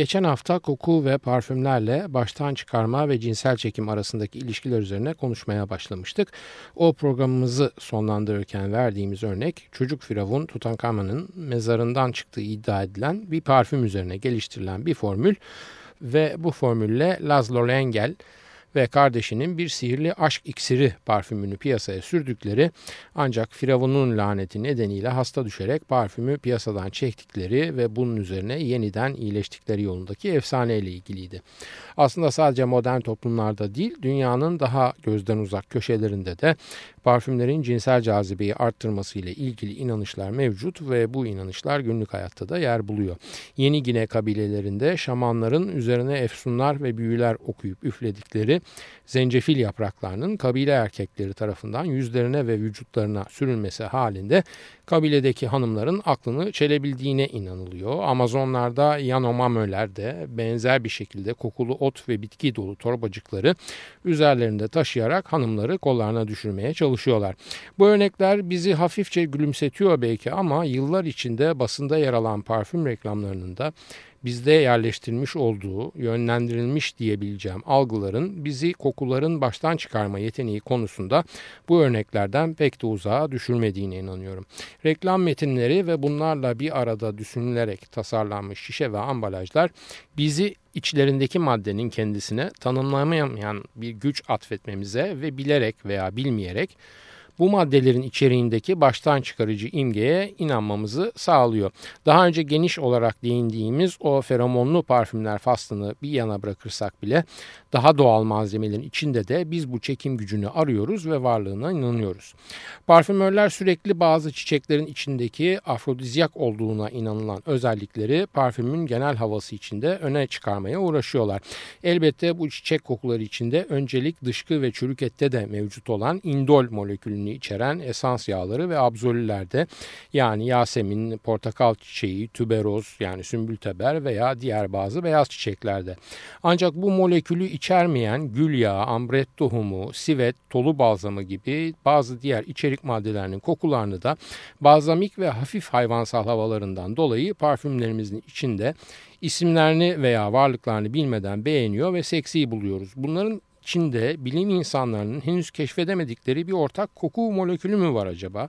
Geçen hafta koku ve parfümlerle baştan çıkarma ve cinsel çekim arasındaki ilişkiler üzerine konuşmaya başlamıştık. O programımızı sonlandırırken verdiğimiz örnek çocuk firavun Tutankamon'un mezarından çıktığı iddia edilen bir parfüm üzerine geliştirilen bir formül ve bu formülle Laszlo Lengel ve kardeşinin bir sihirli aşk iksiri parfümünü piyasaya sürdükleri ancak Firavun'un laneti nedeniyle hasta düşerek parfümü piyasadan çektikleri ve bunun üzerine yeniden iyileştikleri yolundaki efsaneyle ilgiliydi. Aslında sadece modern toplumlarda değil dünyanın daha gözden uzak köşelerinde de parfümlerin cinsel cazibeyi arttırması ile ilgili inanışlar mevcut ve bu inanışlar günlük hayatta da yer buluyor. Yeni Gine kabilelerinde şamanların üzerine efsunlar ve büyüler okuyup üfledikleri zencefil yapraklarının kabile erkekleri tarafından yüzlerine ve vücutlarına sürülmesi halinde kabiledeki hanımların aklını çelebildiğine inanılıyor. Amazonlarda Yanomamöler de benzer bir şekilde kokulu ot ve bitki dolu torbacıkları üzerlerinde taşıyarak hanımları kollarına düşürmeye çalışıyorlar. Bu örnekler bizi hafifçe gülümsetiyor belki ama yıllar içinde basında yer alan parfüm reklamlarının da bizde yerleştirilmiş olduğu, yönlendirilmiş diyebileceğim algıların bizi kokuların baştan çıkarma yeteneği konusunda bu örneklerden pek de uzağa düşürmediğine inanıyorum. Reklam metinleri ve bunlarla bir arada düşünülerek tasarlanmış şişe ve ambalajlar bizi içlerindeki maddenin kendisine tanımlamayan bir güç atfetmemize ve bilerek veya bilmeyerek bu maddelerin içeriğindeki baştan çıkarıcı imgeye inanmamızı sağlıyor. Daha önce geniş olarak değindiğimiz o feromonlu parfümler faslını bir yana bırakırsak bile daha doğal malzemelerin içinde de biz bu çekim gücünü arıyoruz ve varlığına inanıyoruz. Parfümörler sürekli bazı çiçeklerin içindeki afrodizyak olduğuna inanılan özellikleri parfümün genel havası içinde öne çıkarmaya uğraşıyorlar. Elbette bu çiçek kokuları içinde öncelik dışkı ve çürük ette de mevcut olan indol molekülünü içeriğini içeren esans yağları ve absolülerde yani yasemin, portakal çiçeği, tüberoz yani sümbülteber veya diğer bazı beyaz çiçeklerde. Ancak bu molekülü içermeyen gül yağı, ambret tohumu, sivet, tolu balzamı gibi bazı diğer içerik maddelerinin kokularını da balzamik ve hafif hayvansal havalarından dolayı parfümlerimizin içinde isimlerini veya varlıklarını bilmeden beğeniyor ve seksi buluyoruz. Bunların Çin'de bilim insanlarının henüz keşfedemedikleri bir ortak koku molekülü mü var acaba?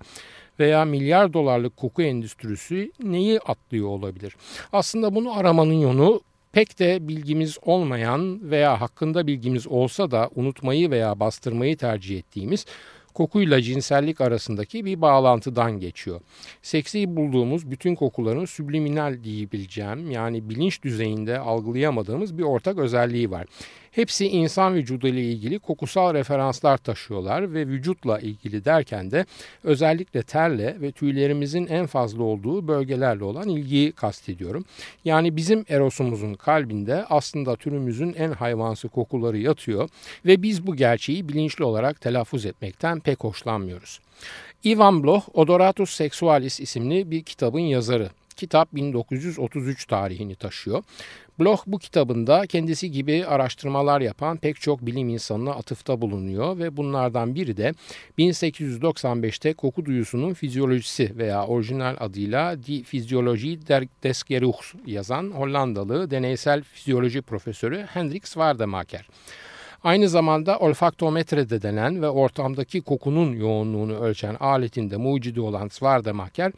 Veya milyar dolarlık koku endüstrisi neyi atlıyor olabilir? Aslında bunu aramanın yolu pek de bilgimiz olmayan veya hakkında bilgimiz olsa da unutmayı veya bastırmayı tercih ettiğimiz kokuyla cinsellik arasındaki bir bağlantıdan geçiyor. Seksi bulduğumuz bütün kokuların subliminal diyebileceğim yani bilinç düzeyinde algılayamadığımız bir ortak özelliği var. Hepsi insan vücudu ile ilgili kokusal referanslar taşıyorlar ve vücutla ilgili derken de özellikle terle ve tüylerimizin en fazla olduğu bölgelerle olan ilgiyi kastediyorum. Yani bizim erosumuzun kalbinde aslında türümüzün en hayvansı kokuları yatıyor ve biz bu gerçeği bilinçli olarak telaffuz etmekten pek hoşlanmıyoruz. Ivan Bloch, Odoratus Sexualis isimli bir kitabın yazarı. Kitap 1933 tarihini taşıyor. Bloch bu kitabında kendisi gibi araştırmalar yapan pek çok bilim insanına atıfta bulunuyor ve bunlardan biri de 1895'te koku duyusunun fizyolojisi veya orijinal adıyla Die Physiologie des Geruchs yazan Hollandalı deneysel fizyoloji profesörü Hendrik Zwaardemaker. Aynı zamanda olfaktometre de denen ve ortamdaki kokunun yoğunluğunu ölçen aletinde mucidi olan Svardemacher,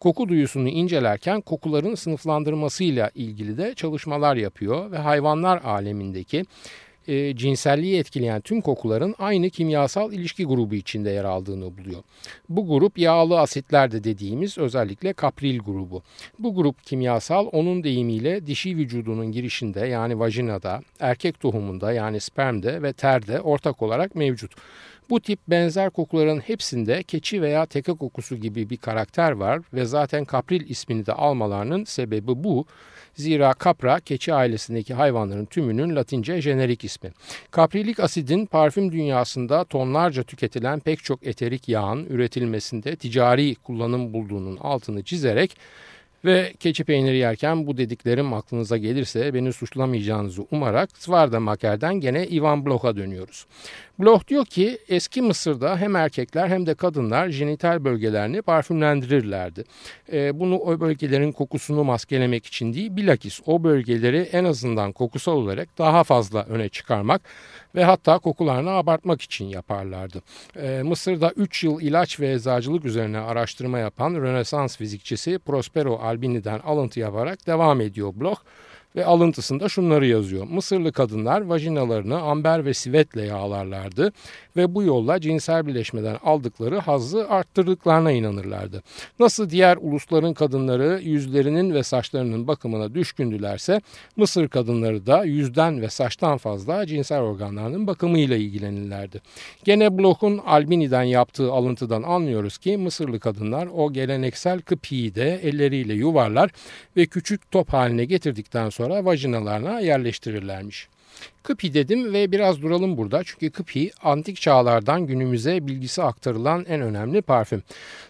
koku duyusunu incelerken kokuların sınıflandırmasıyla ilgili de çalışmalar yapıyor ve hayvanlar alemindeki e, cinselliği etkileyen tüm kokuların aynı kimyasal ilişki grubu içinde yer aldığını buluyor. Bu grup yağlı asitler de dediğimiz özellikle kapril grubu. Bu grup kimyasal onun deyimiyle dişi vücudunun girişinde yani vajinada, erkek tohumunda yani spermde ve terde ortak olarak mevcut. Bu tip benzer kokuların hepsinde keçi veya teke kokusu gibi bir karakter var ve zaten kapril ismini de almalarının sebebi bu. Zira kapra keçi ailesindeki hayvanların tümünün latince jenerik ismi. Kaprilik asidin parfüm dünyasında tonlarca tüketilen pek çok eterik yağın üretilmesinde ticari kullanım bulduğunun altını çizerek ve keçi peyniri yerken bu dediklerim aklınıza gelirse beni suçlamayacağınızı umarak Svarda Maker'den gene Ivan Bloch'a dönüyoruz. Bloch diyor ki eski Mısır'da hem erkekler hem de kadınlar jenital bölgelerini parfümlendirirlerdi. E, bunu o bölgelerin kokusunu maskelemek için değil bilakis o bölgeleri en azından kokusal olarak daha fazla öne çıkarmak ve hatta kokularını abartmak için yaparlardı. E, Mısır'da 3 yıl ilaç ve eczacılık üzerine araştırma yapan Rönesans fizikçisi Prospero Albini'den alıntı yaparak devam ediyor Bloch ve alıntısında şunları yazıyor. Mısırlı kadınlar vajinalarını amber ve sivetle yağlarlardı ve bu yolla cinsel birleşmeden aldıkları hazzı arttırdıklarına inanırlardı. Nasıl diğer ulusların kadınları yüzlerinin ve saçlarının bakımına düşkündülerse Mısır kadınları da yüzden ve saçtan fazla cinsel organlarının bakımıyla ilgilenirlerdi. Gene Bloch'un Albini'den yaptığı alıntıdan anlıyoruz ki Mısırlı kadınlar o geleneksel kıpiyi de elleriyle yuvarlar ve küçük top haline getirdikten sonra vajinalarına yerleştirirlermiş. Kıpi dedim ve biraz duralım burada çünkü Kıpi antik çağlardan günümüze bilgisi aktarılan en önemli parfüm.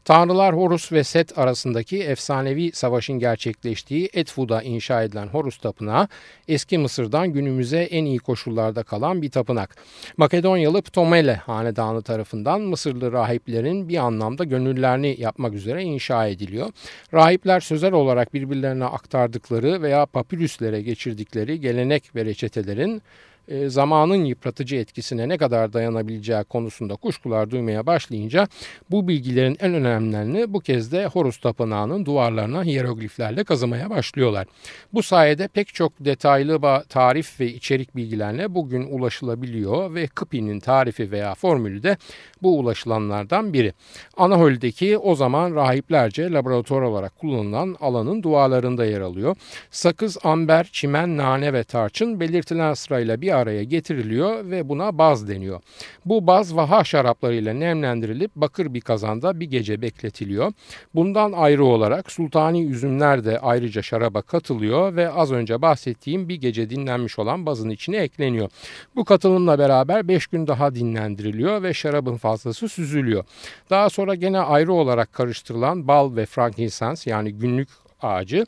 Tanrılar Horus ve Set arasındaki efsanevi savaşın gerçekleştiği Edfu'da inşa edilen Horus Tapınağı eski Mısır'dan günümüze en iyi koşullarda kalan bir tapınak. Makedonyalı Ptomele hanedanı tarafından Mısırlı rahiplerin bir anlamda gönüllerini yapmak üzere inşa ediliyor. Rahipler sözel olarak birbirlerine aktardıkları veya papirüslere geçirdikleri gelenek ve reçetelerin e, zamanın yıpratıcı etkisine ne kadar dayanabileceği konusunda kuşkular duymaya başlayınca bu bilgilerin en önemlilerini bu kez de Horus Tapınağı'nın duvarlarına hierogliflerle kazımaya başlıyorlar. Bu sayede pek çok detaylı tarif ve içerik bilgilerine bugün ulaşılabiliyor ve Kıpi'nin tarifi veya formülü de bu ulaşılanlardan biri. Anahol'deki o zaman rahiplerce laboratuvar olarak kullanılan alanın duvarlarında yer alıyor. Sakız, amber, çimen, nane ve tarçın belirtilen sırayla bir araya getiriliyor ve buna baz deniyor. Bu baz vaha şaraplarıyla nemlendirilip bakır bir kazanda bir gece bekletiliyor. Bundan ayrı olarak sultani üzümler de ayrıca şaraba katılıyor ve az önce bahsettiğim bir gece dinlenmiş olan bazın içine ekleniyor. Bu katılımla beraber 5 gün daha dinlendiriliyor ve şarabın fazlası süzülüyor. Daha sonra gene ayrı olarak karıştırılan bal ve frankincense yani günlük ağacı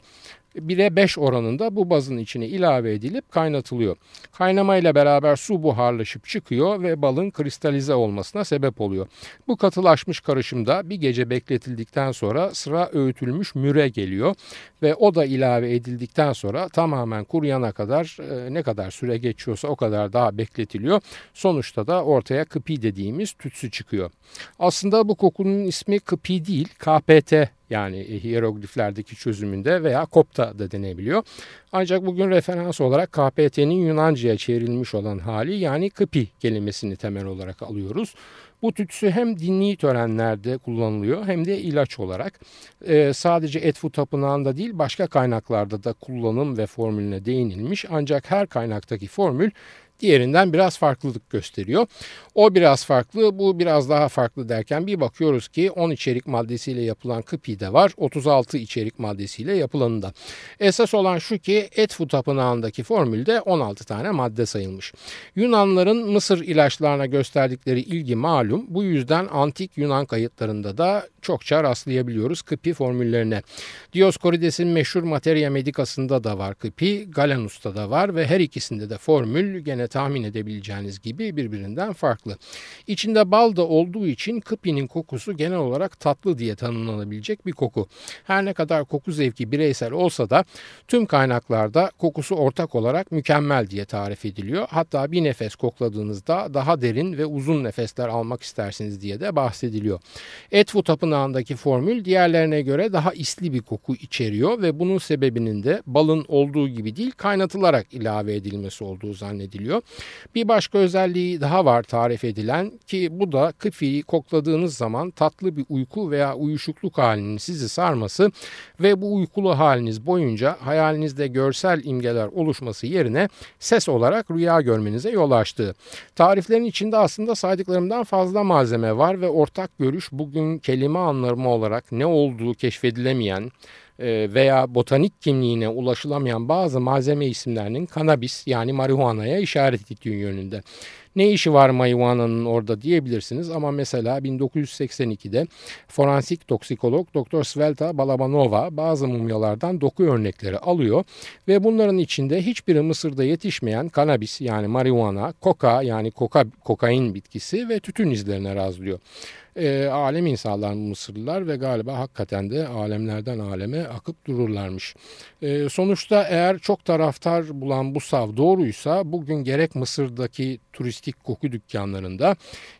1'e 5 oranında bu bazın içine ilave edilip kaynatılıyor. Kaynamayla beraber su buharlaşıp çıkıyor ve balın kristalize olmasına sebep oluyor. Bu katılaşmış karışımda bir gece bekletildikten sonra sıra öğütülmüş müre geliyor ve o da ilave edildikten sonra tamamen kuruyana kadar e, ne kadar süre geçiyorsa o kadar daha bekletiliyor. Sonuçta da ortaya kıpi dediğimiz tütsü çıkıyor. Aslında bu kokunun ismi kıpi değil KPT yani hierogliflerdeki çözümünde veya kopta da denebiliyor. Ancak bugün referans olarak KPT'nin Yunanca'ya çevrilmiş olan hali yani kıpi kelimesini temel olarak alıyoruz. Bu tütsü hem dini törenlerde kullanılıyor hem de ilaç olarak. Ee, sadece Etfu Tapınağı'nda değil başka kaynaklarda da kullanım ve formülüne değinilmiş. Ancak her kaynaktaki formül diğerinden biraz farklılık gösteriyor. O biraz farklı, bu biraz daha farklı derken bir bakıyoruz ki 10 içerik maddesiyle yapılan kıpi de var, 36 içerik maddesiyle yapılanı da. Esas olan şu ki Etfu Tapınağı'ndaki formülde 16 tane madde sayılmış. Yunanların Mısır ilaçlarına gösterdikleri ilgi malum. Bu yüzden antik Yunan kayıtlarında da çokça rastlayabiliyoruz kıpi formüllerine. Dioskorides'in meşhur Materia Medicas'ında da var kıpi, Galenus'ta da var ve her ikisinde de formül gene tahmin edebileceğiniz gibi birbirinden farklı. İçinde bal da olduğu için kıpinin kokusu genel olarak tatlı diye tanımlanabilecek bir koku. Her ne kadar koku zevki bireysel olsa da tüm kaynaklarda kokusu ortak olarak mükemmel diye tarif ediliyor. Hatta bir nefes kokladığınızda daha derin ve uzun nefesler almak istersiniz diye de bahsediliyor. Etfu tapınağındaki formül diğerlerine göre daha isli bir koku içeriyor ve bunun sebebinin de balın olduğu gibi değil kaynatılarak ilave edilmesi olduğu zannediliyor. Bir başka özelliği daha var tarif edilen ki bu da kıfiyi kokladığınız zaman tatlı bir uyku veya uyuşukluk halinin sizi sarması ve bu uykulu haliniz boyunca hayalinizde görsel imgeler oluşması yerine ses olarak rüya görmenize yol açtığı. Tariflerin içinde aslında saydıklarımdan fazla malzeme var ve ortak görüş bugün kelime anlamı olarak ne olduğu keşfedilemeyen e, veya botanik kimliğine ulaşılamayan bazı malzeme isimlerinin kanabis yani marihuana'ya işaret ettiği yönünde. Ne işi var marihuana'nın orada diyebilirsiniz ama mesela 1982'de forensik toksikolog Dr. Svelta Balabanova bazı mumyalardan doku örnekleri alıyor ve bunların içinde hiçbiri Mısır'da yetişmeyen kanabis yani marihuana, koka yani koka, kokain bitkisi ve tütün izlerine razlıyor e, alem insanlar Mısırlılar ve galiba hakikaten de alemlerden aleme akıp dururlarmış. E, sonuçta eğer çok taraftar bulan bu sav doğruysa bugün gerek Mısır'daki turistik koku dükkanlarında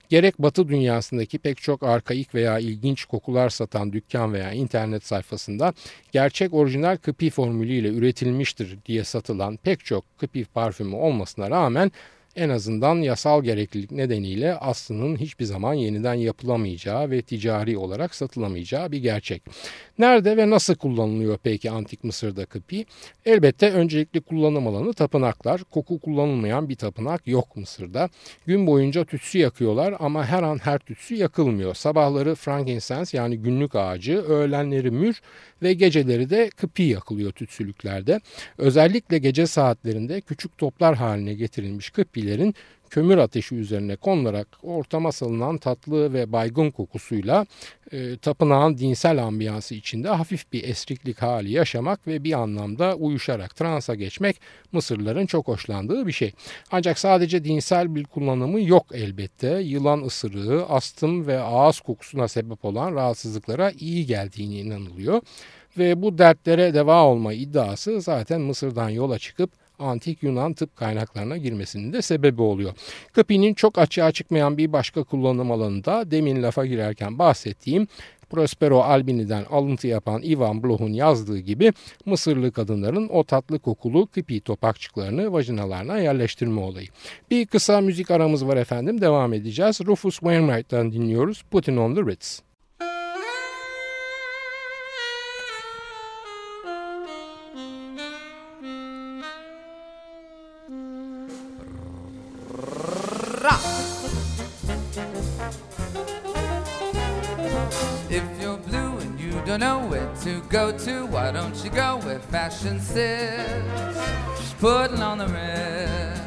gerek batı dünyasındaki pek çok arkaik veya ilginç kokular satan dükkan veya internet sayfasında gerçek orijinal kıpi formülüyle üretilmiştir diye satılan pek çok kıpi parfümü olmasına rağmen en azından yasal gereklilik nedeniyle aslının hiçbir zaman yeniden yapılamayacağı ve ticari olarak satılamayacağı bir gerçek. Nerede ve nasıl kullanılıyor peki antik Mısır'da kıpi? Elbette öncelikli kullanım alanı tapınaklar. Koku kullanılmayan bir tapınak yok Mısır'da. Gün boyunca tütsü yakıyorlar ama her an her tütsü yakılmıyor. Sabahları frankincense yani günlük ağacı, öğlenleri mür ve geceleri de kıpi yakılıyor tütsülüklerde. Özellikle gece saatlerinde küçük toplar haline getirilmiş kıpilerin kömür ateşi üzerine konularak ortama salınan tatlı ve baygın kokusuyla e, tapınağın dinsel ambiyansı içinde hafif bir esriklik hali yaşamak ve bir anlamda uyuşarak transa geçmek Mısırlıların çok hoşlandığı bir şey. Ancak sadece dinsel bir kullanımı yok elbette. Yılan ısırığı, astım ve ağız kokusuna sebep olan rahatsızlıklara iyi geldiğini inanılıyor ve bu dertlere deva olma iddiası zaten Mısır'dan yola çıkıp antik Yunan tıp kaynaklarına girmesinin de sebebi oluyor. Kıpi'nin çok açığa çıkmayan bir başka kullanım alanında demin lafa girerken bahsettiğim Prospero Albini'den alıntı yapan Ivan Bloch'un yazdığı gibi Mısırlı kadınların o tatlı kokulu kıpi topakçıklarını vajinalarına yerleştirme olayı. Bir kısa müzik aramız var efendim devam edeceğiz. Rufus Wainwright'tan dinliyoruz Putting on the Ritz. To go to, why don't you go where fashion sits? Putting on the ritz.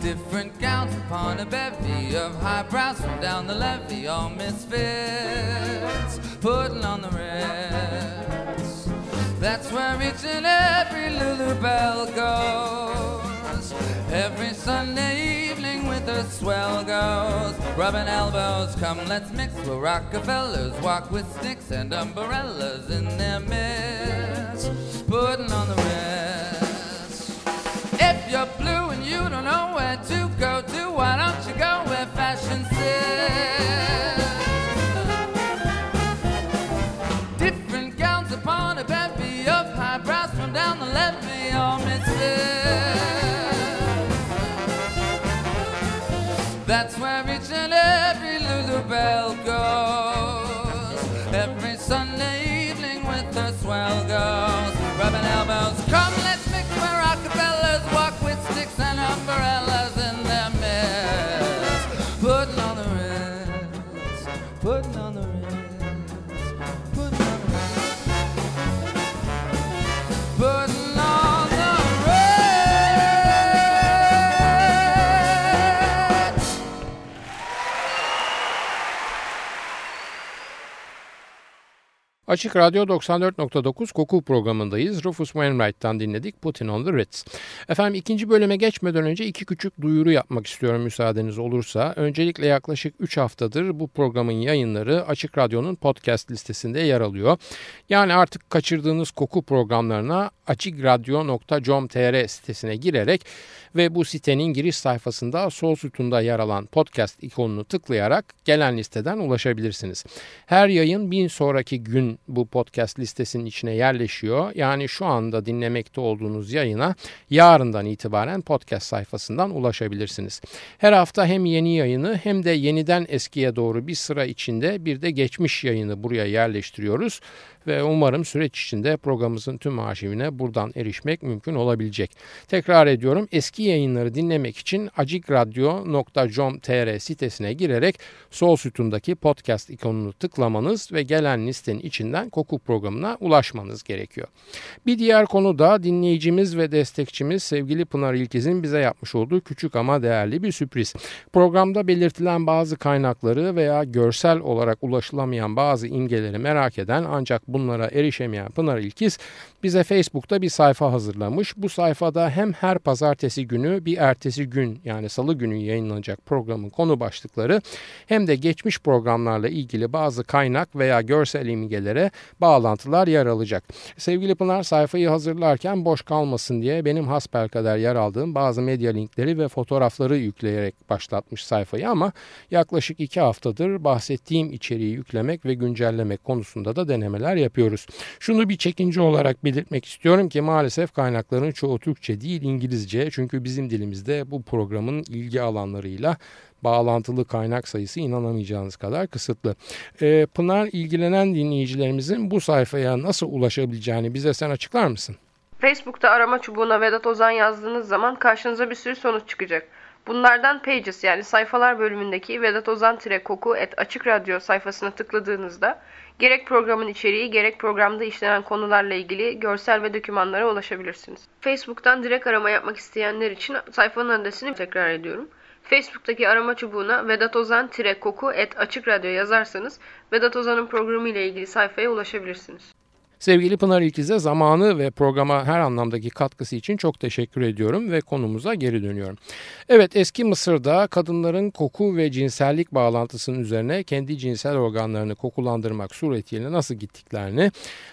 Different gowns upon a bevy of highbrows from down the levee, all misfits. Putting on the ritz. That's where each and every Lulu Bell goes. Every Sunday evening with the swell girls, Rubbing elbows, come let's mix with Rockefellers. Walk with sticks and umbrellas in their midst. Putting on the rest. If you're blue and you don't know where to go to, why don't you go where fashion sits? Different gowns upon a bevy of highbrows from down the levee, all misfits. Açık Radyo 94.9 Koku programındayız. Rufus Wainwright'tan dinledik Putin on the Ritz. Efendim ikinci bölüme geçmeden önce iki küçük duyuru yapmak istiyorum müsaadeniz olursa. Öncelikle yaklaşık 3 haftadır bu programın yayınları Açık Radyo'nun podcast listesinde yer alıyor. Yani artık kaçırdığınız koku programlarına açikradyo.com.tr sitesine girerek ve bu sitenin giriş sayfasında sol sütunda yer alan podcast ikonunu tıklayarak gelen listeden ulaşabilirsiniz. Her yayın bir sonraki gün bu podcast listesinin içine yerleşiyor. Yani şu anda dinlemekte olduğunuz yayına yarından itibaren podcast sayfasından ulaşabilirsiniz. Her hafta hem yeni yayını hem de yeniden eskiye doğru bir sıra içinde bir de geçmiş yayını buraya yerleştiriyoruz ve umarım süreç içinde programımızın tüm arşivine buradan erişmek mümkün olabilecek. Tekrar ediyorum eski yayınları dinlemek için acikradyo.com.tr sitesine girerek sol sütundaki podcast ikonunu tıklamanız ve gelen listenin içinden koku programına ulaşmanız gerekiyor. Bir diğer konu da dinleyicimiz ve destekçimiz sevgili Pınar İlkiz'in bize yapmış olduğu küçük ama değerli bir sürpriz. Programda belirtilen bazı kaynakları veya görsel olarak ulaşılamayan bazı imgeleri merak eden ancak bunlara erişemeyen Pınar İlkiz bize Facebook'ta bir sayfa hazırlamış. Bu sayfada hem her pazartesi günü bir ertesi gün yani salı günü yayınlanacak programın konu başlıkları hem de geçmiş programlarla ilgili bazı kaynak veya görsel imgelere bağlantılar yer alacak. Sevgili Pınar sayfayı hazırlarken boş kalmasın diye benim hasbelkader yer aldığım bazı medya linkleri ve fotoğrafları yükleyerek başlatmış sayfayı ama yaklaşık iki haftadır bahsettiğim içeriği yüklemek ve güncellemek konusunda da denemeler yapıyoruz. Şunu bir çekince olarak belirtmek istiyorum ki maalesef kaynakların çoğu Türkçe değil İngilizce çünkü bizim dilimizde bu programın ilgi alanlarıyla bağlantılı kaynak sayısı inanamayacağınız kadar kısıtlı. Ee, Pınar ilgilenen dinleyicilerimizin bu sayfaya nasıl ulaşabileceğini bize sen açıklar mısın? Facebook'ta arama çubuğuna Vedat Ozan yazdığınız zaman karşınıza bir sürü sonuç çıkacak. Bunlardan Pages yani sayfalar bölümündeki Vedat Ozan koku et açık radyo sayfasına tıkladığınızda gerek programın içeriği gerek programda işlenen konularla ilgili görsel ve dokümanlara ulaşabilirsiniz. Facebook'tan direkt arama yapmak isteyenler için sayfanın adresini tekrar ediyorum. Facebook'taki arama çubuğuna Vedat Ozan koku et açık radyo yazarsanız Vedat Ozan'ın programı ile ilgili sayfaya ulaşabilirsiniz. Sevgili Pınar İlkiz'e zamanı ve programa her anlamdaki katkısı için çok teşekkür ediyorum ve konumuza geri dönüyorum. Evet eski Mısır'da kadınların koku ve cinsellik bağlantısının üzerine kendi cinsel organlarını kokulandırmak suretiyle nasıl gittiklerini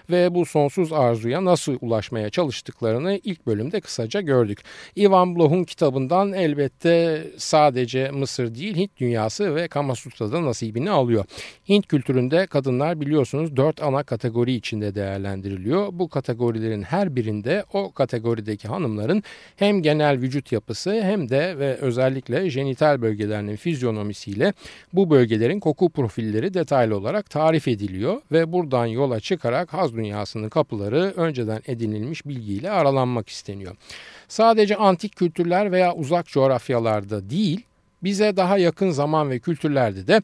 ve bu sonsuz arzuya nasıl ulaşmaya çalıştıklarını ilk bölümde kısaca gördük. Ivan Bloch'un kitabından elbette sadece Mısır değil Hint dünyası ve Kamasutra'da nasibini alıyor. Hint kültüründe kadınlar biliyorsunuz dört ana kategori içinde değerli değerlendiriliyor. Bu kategorilerin her birinde o kategorideki hanımların hem genel vücut yapısı hem de ve özellikle jenital bölgelerinin fizyonomisiyle bu bölgelerin koku profilleri detaylı olarak tarif ediliyor ve buradan yola çıkarak haz dünyasının kapıları önceden edinilmiş bilgiyle aralanmak isteniyor. Sadece antik kültürler veya uzak coğrafyalarda değil, bize daha yakın zaman ve kültürlerde de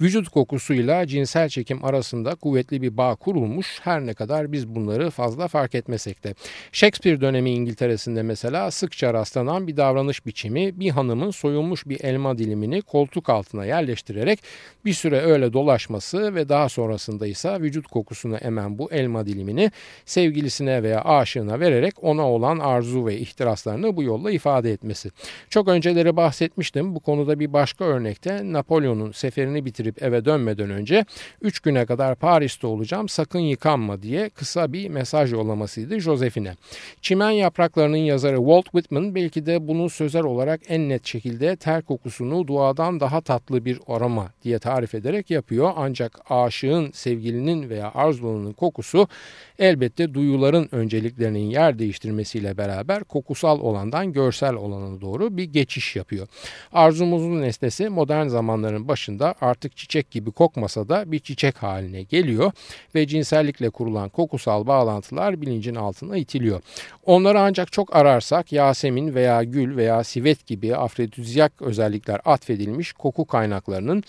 vücut kokusuyla cinsel çekim arasında kuvvetli bir bağ kurulmuş her ne kadar biz bunları fazla fark etmesek de. Shakespeare dönemi İngiltere'sinde mesela sıkça rastlanan bir davranış biçimi bir hanımın soyulmuş bir elma dilimini koltuk altına yerleştirerek bir süre öyle dolaşması ve daha sonrasında ise vücut kokusunu emen bu elma dilimini sevgilisine veya aşığına vererek ona olan arzu ve ihtiraslarını bu yolla ifade etmesi. Çok önceleri bahsetmiştim bu konu konuda bir başka örnekte Napolyon'un seferini bitirip eve dönmeden önce 3 güne kadar Paris'te olacağım sakın yıkanma diye kısa bir mesaj yollamasıydı Josephine. Çimen Yapraklarının yazarı Walt Whitman belki de bunu sözel olarak en net şekilde ter kokusunu duadan daha tatlı bir aroma diye tarif ederek yapıyor. Ancak aşığın, sevgilinin veya arzulunun kokusu elbette duyuların önceliklerinin yer değiştirmesiyle beraber kokusal olandan görsel olana doğru bir geçiş yapıyor. Arzu Arzumuzun nesnesi modern zamanların başında artık çiçek gibi kokmasa da bir çiçek haline geliyor ve cinsellikle kurulan kokusal bağlantılar bilincin altına itiliyor. Onları ancak çok ararsak Yasemin veya gül veya sivet gibi afrodizyak özellikler atfedilmiş koku kaynaklarının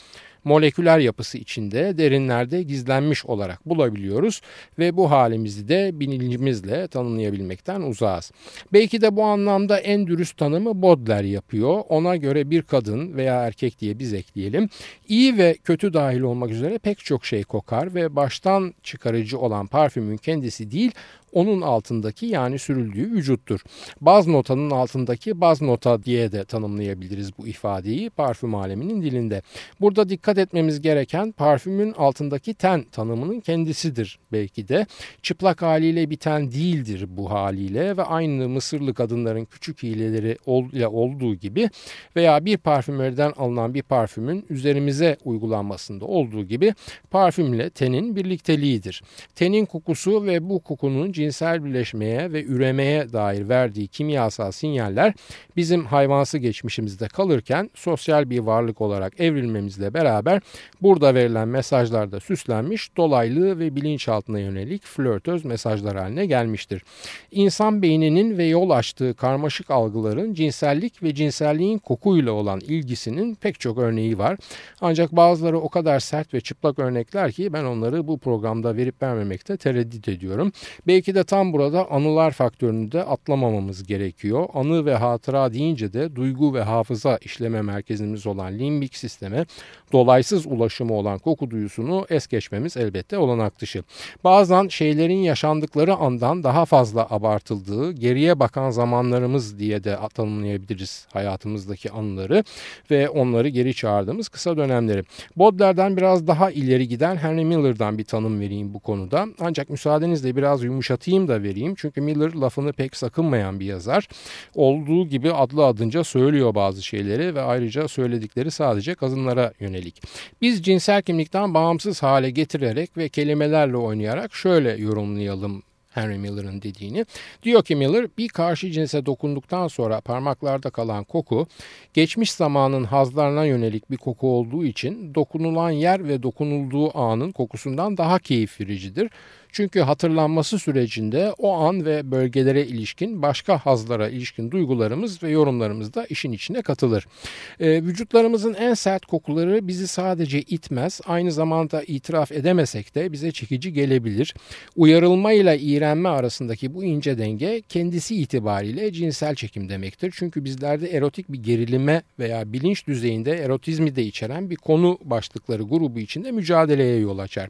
moleküler yapısı içinde derinlerde gizlenmiş olarak bulabiliyoruz ve bu halimizi de bilincimizle tanımlayabilmekten uzağız. Belki de bu anlamda en dürüst tanımı Baudelaire yapıyor. Ona göre bir kadın veya erkek diye biz ekleyelim. İyi ve kötü dahil olmak üzere pek çok şey kokar ve baştan çıkarıcı olan parfümün kendisi değil onun altındaki yani sürüldüğü vücuttur. Baz notanın altındaki baz nota diye de tanımlayabiliriz bu ifadeyi parfüm aleminin dilinde. Burada dikkat etmemiz gereken parfümün altındaki ten tanımının kendisidir belki de. Çıplak haliyle biten değildir bu haliyle ve aynı Mısırlı kadınların küçük hileleri ile olduğu gibi veya bir parfümeriden alınan bir parfümün üzerimize uygulanmasında olduğu gibi parfümle tenin birlikteliğidir. Tenin kokusu ve bu kokunun cinsel birleşmeye ve üremeye dair verdiği kimyasal sinyaller bizim hayvansı geçmişimizde kalırken sosyal bir varlık olarak evrilmemizle beraber burada verilen mesajlarda süslenmiş dolaylı ve bilinçaltına yönelik flörtöz mesajlar haline gelmiştir. İnsan beyninin ve yol açtığı karmaşık algıların cinsellik ve cinselliğin kokuyla olan ilgisinin pek çok örneği var. Ancak bazıları o kadar sert ve çıplak örnekler ki ben onları bu programda verip vermemekte tereddüt ediyorum. Belki de tam burada anılar faktörünü de atlamamamız gerekiyor. Anı ve hatıra deyince de duygu ve hafıza işleme merkezimiz olan limbik sisteme dolaysız ulaşımı olan koku duyusunu es geçmemiz elbette olanak dışı. Bazen şeylerin yaşandıkları andan daha fazla abartıldığı, geriye bakan zamanlarımız diye de tanımlayabiliriz hayatımızdaki anıları ve onları geri çağırdığımız kısa dönemleri. Baudelaire'den biraz daha ileri giden Henry Miller'dan bir tanım vereyim bu konuda. Ancak müsaadenizle biraz yumuşatayım da vereyim. Çünkü Miller lafını pek sakınmayan bir yazar. Olduğu gibi adlı adınca söylüyor bazı şeyleri ve ayrıca söyledikleri sadece kadınlara yönelik. Biz cinsel kimlikten bağımsız hale getirerek ve kelimelerle oynayarak şöyle yorumlayalım Henry Miller'ın dediğini. Diyor ki Miller bir karşı cinse dokunduktan sonra parmaklarda kalan koku geçmiş zamanın hazlarına yönelik bir koku olduğu için dokunulan yer ve dokunulduğu anın kokusundan daha keyif vericidir. Çünkü hatırlanması sürecinde o an ve bölgelere ilişkin başka hazlara ilişkin duygularımız ve yorumlarımız da işin içine katılır. E, vücutlarımızın en sert kokuları bizi sadece itmez, aynı zamanda itiraf edemesek de bize çekici gelebilir. Uyarılma ile iğrenme arasındaki bu ince denge kendisi itibariyle cinsel çekim demektir. Çünkü bizlerde erotik bir gerilime veya bilinç düzeyinde erotizmi de içeren bir konu başlıkları grubu içinde mücadeleye yol açar.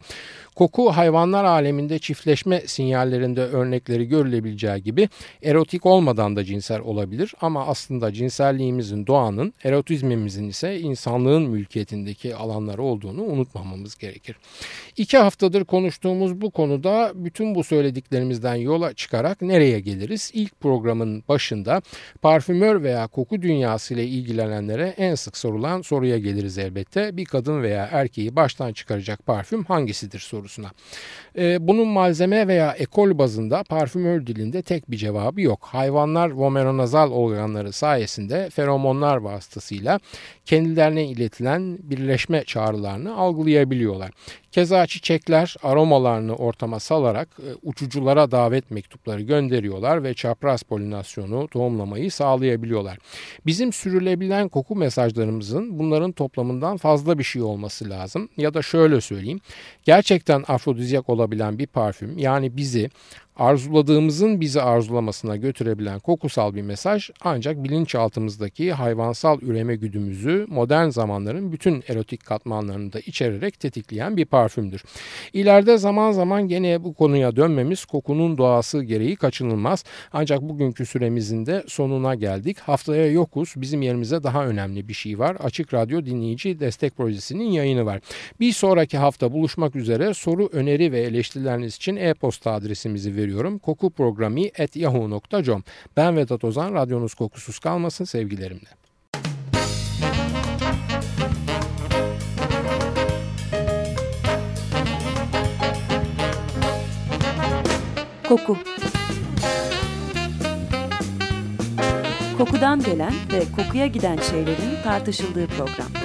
Koku hayvanlar aleminde çiftleşme sinyallerinde örnekleri görülebileceği gibi erotik olmadan da cinsel olabilir ama aslında cinselliğimizin doğanın, erotizmimizin ise insanlığın mülkiyetindeki alanları olduğunu unutmamamız gerekir. İki haftadır konuştuğumuz bu konuda bütün bu söylediklerimizden yola çıkarak nereye geliriz? İlk programın başında parfümör veya koku dünyası ile ilgilenenlere en sık sorulan soruya geliriz elbette. Bir kadın veya erkeği baştan çıkaracak parfüm hangisidir sorusuna. Ee, bunun malzeme veya ekol bazında parfümör dilinde tek bir cevabı yok. Hayvanlar vomeronazal organları sayesinde feromonlar vasıtasıyla kendilerine iletilen birleşme çağrılarını algılayabiliyorlar. Keza çiçekler aromalarını ortama salarak e, uçuculara davet mektupları gönderiyorlar ve çapraz polinasyonu, tohumlamayı sağlayabiliyorlar. Bizim sürülebilen koku mesajlarımızın bunların toplamından fazla bir şey olması lazım. Ya da şöyle söyleyeyim. Gerçekten afrodizyak olabilen bir parfüm. Yani bizi arzuladığımızın bizi arzulamasına götürebilen kokusal bir mesaj ancak bilinçaltımızdaki hayvansal üreme güdümüzü modern zamanların bütün erotik katmanlarını da içererek tetikleyen bir parfümdür. İleride zaman zaman gene bu konuya dönmemiz kokunun doğası gereği kaçınılmaz. Ancak bugünkü süremizin de sonuna geldik. Haftaya yokuz. Bizim yerimize daha önemli bir şey var. Açık Radyo Dinleyici Destek Projesi'nin yayını var. Bir sonraki hafta buluşmak üzere soru, öneri ve eleştirileriniz için e-posta adresimizi veriyoruz veriyorum. Koku programı at yahoo.com. Ben Vedat Ozan. Radyonuz kokusuz kalmasın sevgilerimle. Koku Kokudan gelen ve kokuya giden şeylerin tartışıldığı program.